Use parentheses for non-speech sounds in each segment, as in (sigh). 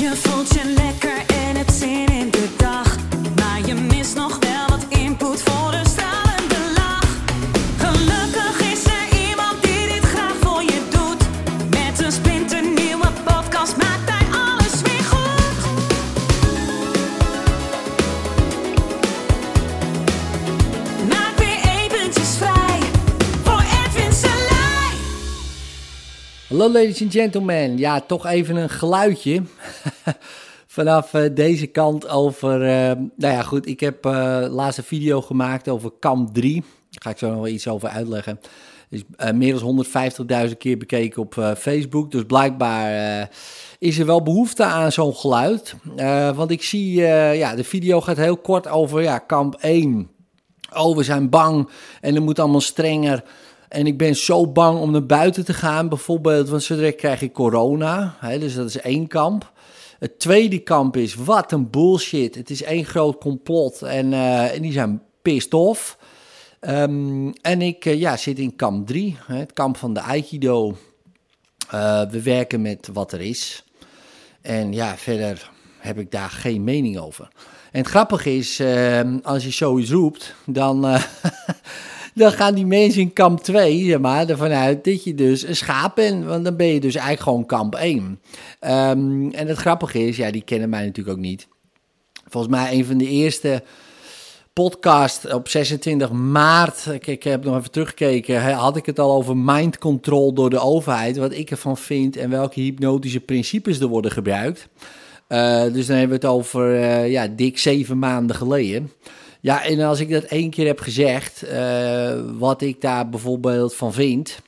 Je voelt Hallo ladies and gentlemen, ja toch even een geluidje (laughs) vanaf eh, deze kant over, eh, nou ja goed, ik heb eh laatst een video gemaakt over kamp 3, daar ga ik zo nog wel iets over uitleggen. Is eh, meer dan 150.000 keer bekeken op eh, Facebook, dus blijkbaar eh, is er wel behoefte aan zo'n geluid. Eh, want ik zie, eh, ja de video gaat heel kort over ja, kamp 1. Oh, we zijn bang en het moet allemaal strenger. En ik ben zo bang om naar buiten te gaan, bijvoorbeeld, want zo direct krijg ik corona. Hè, dus dat is één kamp. Het tweede kamp is, wat een bullshit. Het is één groot complot en, eh, en die zijn pissed off. Ehm, en ik eh, ja, zit in kamp 3, hè, het kamp van de Aikido. Eh, we werken met wat er is. En ja, verder heb ik daar geen mening over. En het grappige is, eh, als je zoiets roept, dan, (laughs) dan gaan die mensen in kamp 2, zeg maar, ervan uit dat je dus een schaap bent. Want dan ben je dus eigenlijk gewoon kamp 1. Ehm, en het grappige is, ja, die kennen mij natuurlijk ook niet. Volgens mij een van de eerste podcast op 26 maart. Ik, ik heb nog even teruggekeken. Had ik het al over mind control door de overheid. Wat ik ervan vind en welke hypnotische principes er worden gebruikt. Eh, dus dan hebben we het over eh, ja, dik zeven maanden geleden. Ja, en als ik dat één keer heb gezegd, eh, wat ik daar bijvoorbeeld van vind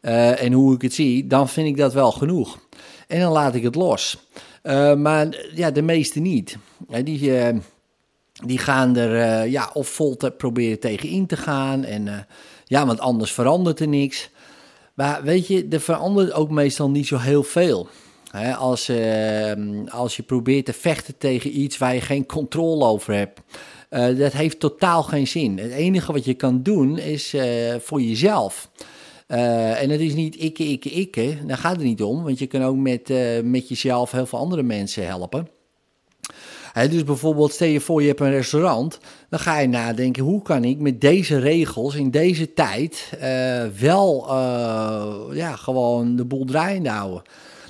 eh, en hoe ik het zie, dan vind ik dat wel genoeg. En dan laat ik het los. Eh, maar ja, de meeste niet. Die, die gaan er ja, of vol te proberen tegenin te gaan. En ja, want anders verandert er niks. Maar weet je, er verandert ook meestal niet zo heel veel. Als, eh, als je probeert te vechten tegen iets waar je geen controle over hebt. Eh, dat heeft totaal geen zin. Het enige wat je kan doen is eh, voor jezelf. Eh, en het is niet ikke, ikke, ikke. Daar gaat het niet om. Want je kan ook met, met jezelf heel veel andere mensen helpen. Dus bijvoorbeeld, stel je voor je hebt een restaurant. Dan ga je nadenken, hoe kan ik met deze regels in deze tijd wel ja, gewoon de boel draaiende houden.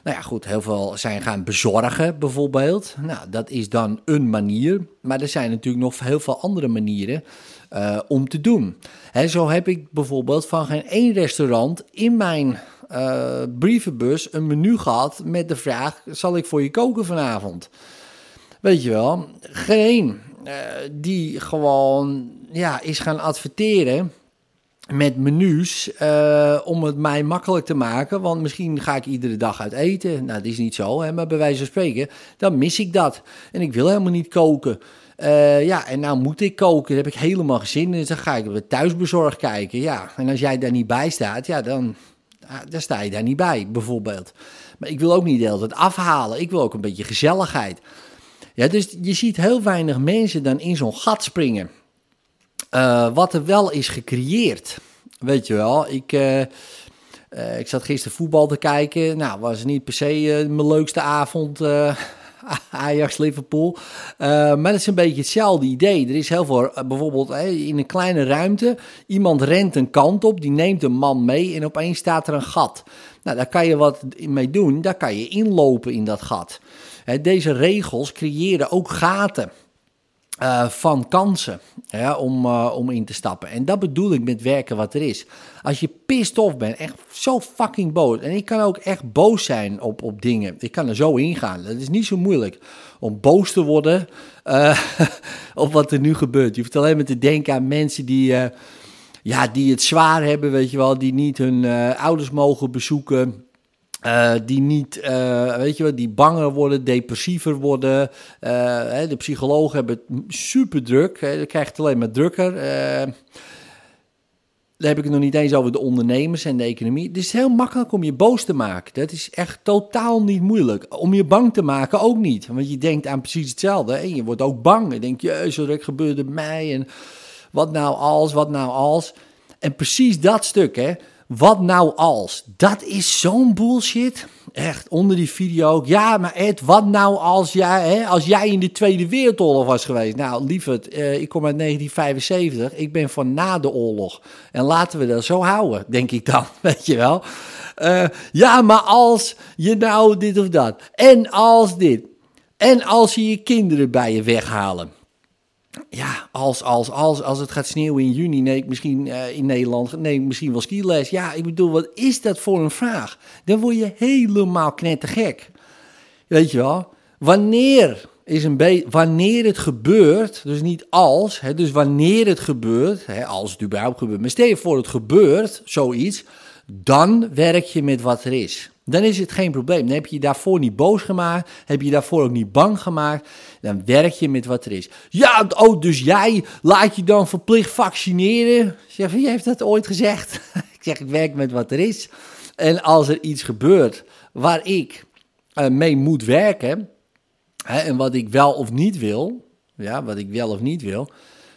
Nou ja, goed, heel veel zijn gaan bezorgen bijvoorbeeld. Nou, dat is dan een manier. Maar er zijn natuurlijk nog heel veel andere manieren eh, om te doen. Hè, zo heb ik bijvoorbeeld van geen één restaurant in mijn eh, brievenbus een menu gehad met de vraag: zal ik voor je koken vanavond? Weet je wel, geen eh, die gewoon ja, is gaan adverteren met menus eh, om het mij makkelijk te maken. Want misschien ga ik iedere dag uit eten. Nou, dat is niet zo, hè, maar bij wijze van spreken, dan mis ik dat. En ik wil helemaal niet koken. Eh, ja, en nou moet ik koken, daar heb ik helemaal geen zin in. Dus dan ga ik op het thuisbezorg kijken. Ja, en als jij daar niet bij staat, ja, dan, ah, dan sta je daar niet bij, bijvoorbeeld. Maar ik wil ook niet de hele tijd afhalen. Ik wil ook een beetje gezelligheid. Ja, dus je ziet heel weinig mensen dan in zo'n gat springen. Eh, wat er wel is gecreëerd. Weet je wel, ik, eh, eh, ik zat gisteren voetbal te kijken. Nou, was niet per se mijn leukste avond. (laughs) Ajax-Liverpool. Maar het is een beetje hetzelfde idee. Er is heel veel, bijvoorbeeld in een kleine ruimte. Iemand rent een kant op, die neemt een man mee en opeens staat er een gat. Nou, daar kan je wat mee doen. Daar kan je inlopen in dat gat. Deze regels creëren ook gaten eh, van kansen ja, om, eh, om in te stappen. En dat bedoel ik met werken wat er is. Als je pissed off bent, echt zo fucking boos. En ik kan ook echt boos zijn op, op dingen. Ik kan er zo ingaan. Dat is niet zo moeilijk om boos te worden eh, (laughs) op wat er nu gebeurt. Je hoeft alleen maar te denken aan mensen die, ja, die het zwaar hebben, weet je wel. Die niet hun ouders mogen bezoeken. Eh, die niet, eh, weet je wat, die banger worden, depressiever worden. Eh, hè, de psychologen hebben het super druk. Hè, dan krijgt het alleen maar drukker. Dan heb ik het nog niet eens over de ondernemers en de economie. Het is heel makkelijk om je boos te maken. Dat is echt totaal niet moeilijk. Om je bang te maken ook niet. Want je denkt aan precies hetzelfde. Je wordt ook bang. Je denkt, jezus, wat gebeurde mij? En wat nou als, wat nou als? En precies dat stuk, hè. Wat nou als? Dat is zo'n bullshit. Echt, onder die video ook. Ja, maar Ed, wat nou als jij, hè, als jij in de Tweede Wereldoorlog was geweest? Nou, lieverd, uh, ik kom uit 1975. Ik ben van na de oorlog. En laten we dat zo houden, denk ik dan. (laughs) Weet je wel? Uh, ja, maar als je nou dit of dat. En als dit. En als je je kinderen bij je weghalen ja, als, als, als, als het gaat sneeuwen in juni, nee, misschien uh, in Nederland, nee, misschien wel skiles. Ja, ik bedoel, wat is dat voor een vraag? Dan word je helemaal knettergek. Weet je wel? Wanneer is een wanneer het gebeurt, dus niet als, hè, dus wanneer het gebeurt, hè, als het überhaupt gebeurt, maar stel je voor het gebeurt, zoiets, dan werk je met wat er is. Dan is het geen probleem. Dan heb je je daarvoor niet boos gemaakt. Heb je daarvoor ook niet bang gemaakt. Dan werk je met wat er is. Ja, oh, dus jij laat je dan verplicht vaccineren? Zeg, wie heeft dat ooit gezegd? (laughs) ik zeg, ik werk met wat er is. En als er iets gebeurt waar ik uh, mee moet werken. Hè, en wat ik wel of niet wil. Ja, wat ik wel of niet wil.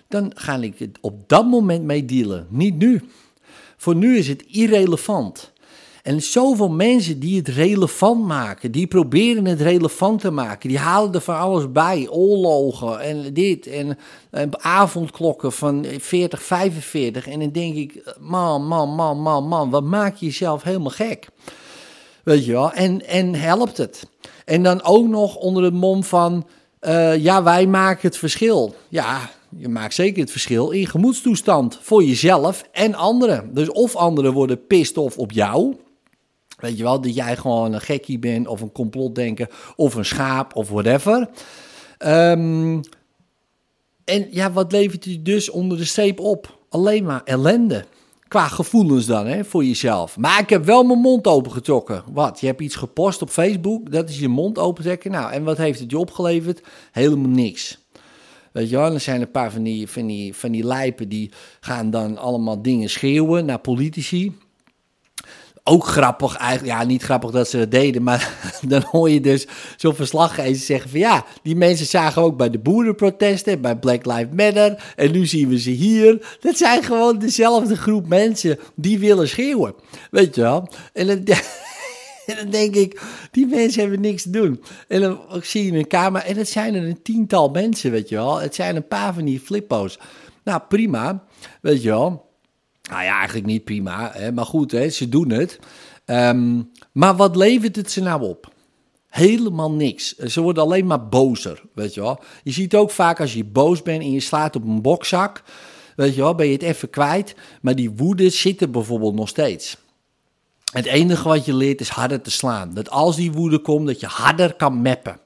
Dan ga ik het op dat moment mee dealen. Niet nu. Voor nu is het irrelevant. En zoveel mensen die het relevant maken, die proberen het relevant te maken, die halen er van alles bij. Oorlogen en dit en, en avondklokken van 40, 45. En dan denk ik, man, man, man, man, man, wat maak je jezelf helemaal gek? Weet je wel? En, en helpt het? En dan ook nog onder het mom van, uh, ja, wij maken het verschil. Ja, je maakt zeker het verschil in gemoedstoestand voor jezelf en anderen. Dus of anderen worden pissed off op jou, Weet je wel, dat jij gewoon een gekkie bent of een complotdenker of een schaap of whatever. Um, en ja, wat levert je dus onder de streep op? Alleen maar ellende. Qua gevoelens dan, hè, voor jezelf. Maar ik heb wel mijn mond opengetrokken. Wat? Je hebt iets gepost op Facebook, dat is je mond opentrekken. Nou, en wat heeft het je opgeleverd? Helemaal niks. Weet je wel, er zijn een paar van die, van, die, van die lijpen die gaan dan allemaal dingen schreeuwen naar politici ook grappig, eigenlijk, ja, niet grappig dat ze dat deden, maar (laughs) dan hoor je dus zo'n verslaggever zeggen van ja, die mensen zagen ook bij de boerenprotesten, bij Black Lives Matter en nu zien we ze hier. Dat zijn gewoon dezelfde groep mensen die willen schreeuwen, weet je wel. En dan, (laughs) en dan denk ik, die mensen hebben niks te doen. En dan zie je een kamer en het zijn er een tiental mensen, weet je wel. Het zijn een paar van die flippo's. Nou, prima, weet je wel. Nou ja, eigenlijk niet prima, hè, maar goed, hè, ze doen het. Um, maar wat levert het ze nou op? Helemaal niks. Ze worden alleen maar bozer, weet je wel. Je ziet ook vaak als je boos bent en je slaat op een bokzak, weet je wel, ben je het even kwijt. Maar die woede zit er bijvoorbeeld nog steeds. Het enige wat je leert is harder te slaan. Dat als die woede komt, dat je harder kan mappen.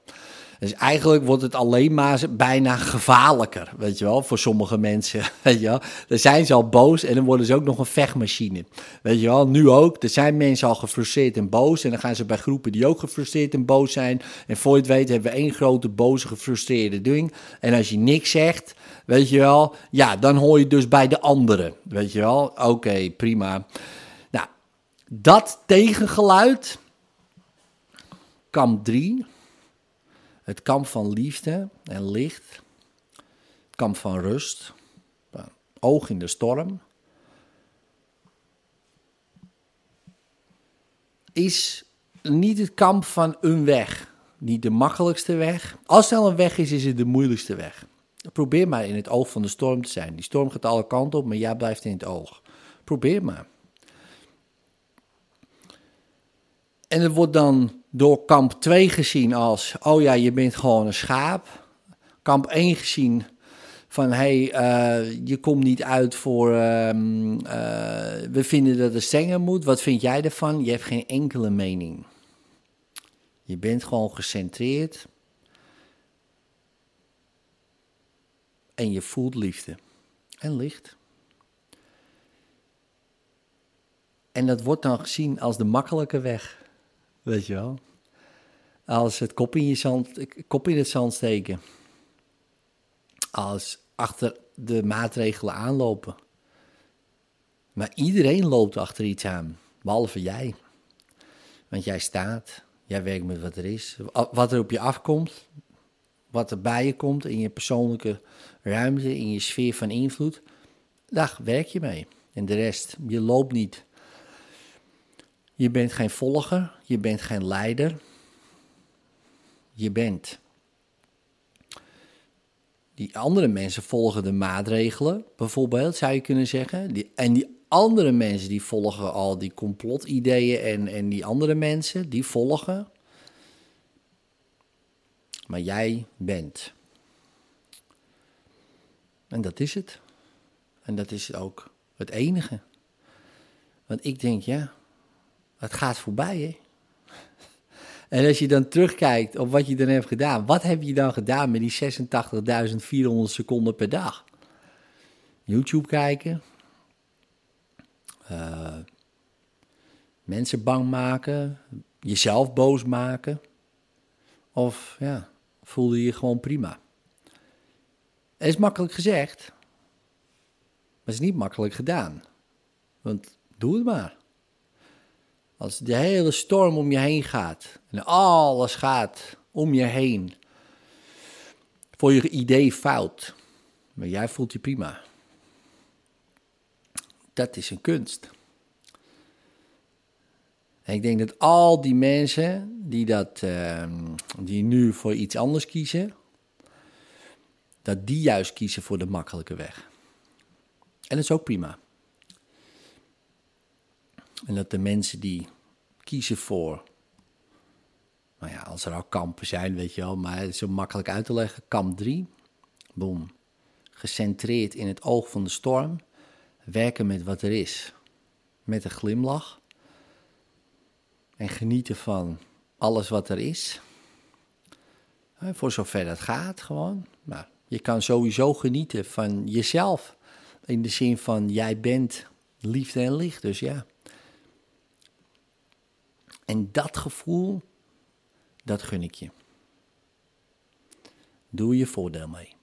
Dus eigenlijk wordt het alleen maar bijna gevaarlijker, weet je wel, voor sommige mensen. (laughs) Weet je wel. Dan zijn ze al boos en dan worden ze ook nog een vechtmachine. Weet je wel, nu ook. Er zijn mensen al gefrustreerd en boos en dan gaan ze bij groepen die ook gefrustreerd en boos zijn. En voor je het weet hebben we één grote boze gefrustreerde ding. En als je niks zegt, weet je wel, ja, dan hoor je dus bij de anderen. Weet je wel, oké, prima. Nou, dat tegengeluid, kamp 3 het kamp van liefde en licht. Het kamp van rust. Oog in de storm. Is niet het kamp van een weg. Niet de makkelijkste weg. Als er een weg is, is het de moeilijkste weg. Probeer maar in het oog van de storm te zijn. Die storm gaat alle kanten op, maar jij blijft in het oog. Probeer maar. En het wordt dan door kamp 2 gezien als, oh ja, je bent gewoon een schaap. Kamp 1 gezien van, hé, hey, uh, je komt niet uit voor, uh, uh, we vinden dat het strenger moet. Wat vind jij ervan? Je hebt geen enkele mening. Je bent gewoon gecentreerd. En je voelt liefde en licht. En dat wordt dan gezien als de makkelijke weg. Weet je wel? Als het kop in, je zand, kop in het zand steken. Als achter de maatregelen aanlopen. Maar iedereen loopt achter iets aan, behalve jij. Want jij staat, jij werkt met wat er is. Wat er op je afkomt, wat er bij je komt in je persoonlijke ruimte, in je sfeer van invloed, daar werk je mee. En de rest, je loopt niet Je bent geen volger, je bent geen leider. Je bent. Die andere mensen volgen de maatregelen, bijvoorbeeld, zou je kunnen zeggen. En die andere mensen die volgen al die complotideeën en, en die andere mensen, die volgen. Maar jij bent. En dat is het. En dat is ook het enige. Want ik denk, ja, het gaat voorbij, hè. En als je dan terugkijkt op wat je dan hebt gedaan, wat heb je dan gedaan met die 86.400 seconden per dag? YouTube kijken, uh, mensen bang maken, jezelf boos maken, of ja, voelde je je gewoon prima? Het is makkelijk gezegd, maar het is niet makkelijk gedaan. Want doe het maar. Als de hele storm om je heen gaat en alles gaat om je heen voor je idee fout, maar jij voelt je prima. Dat is een kunst. En ik denk dat al die mensen die, dat, uh, die nu voor iets anders kiezen, dat die juist kiezen voor de makkelijke weg. En dat is ook prima. En dat de mensen die kiezen voor, nou ja, als er al kampen zijn, weet je wel, maar zo makkelijk uit te leggen. Kamp 3, boom, gecentreerd in het oog van de storm, werken met wat er is, met een glimlach en genieten van alles wat er is. Voor zover dat gaat, gewoon. Maar je kan sowieso genieten van jezelf. In de zin van jij bent liefde en licht. Dus ja. En dat gevoel, dat gun ik je. Doe je voordeel mee.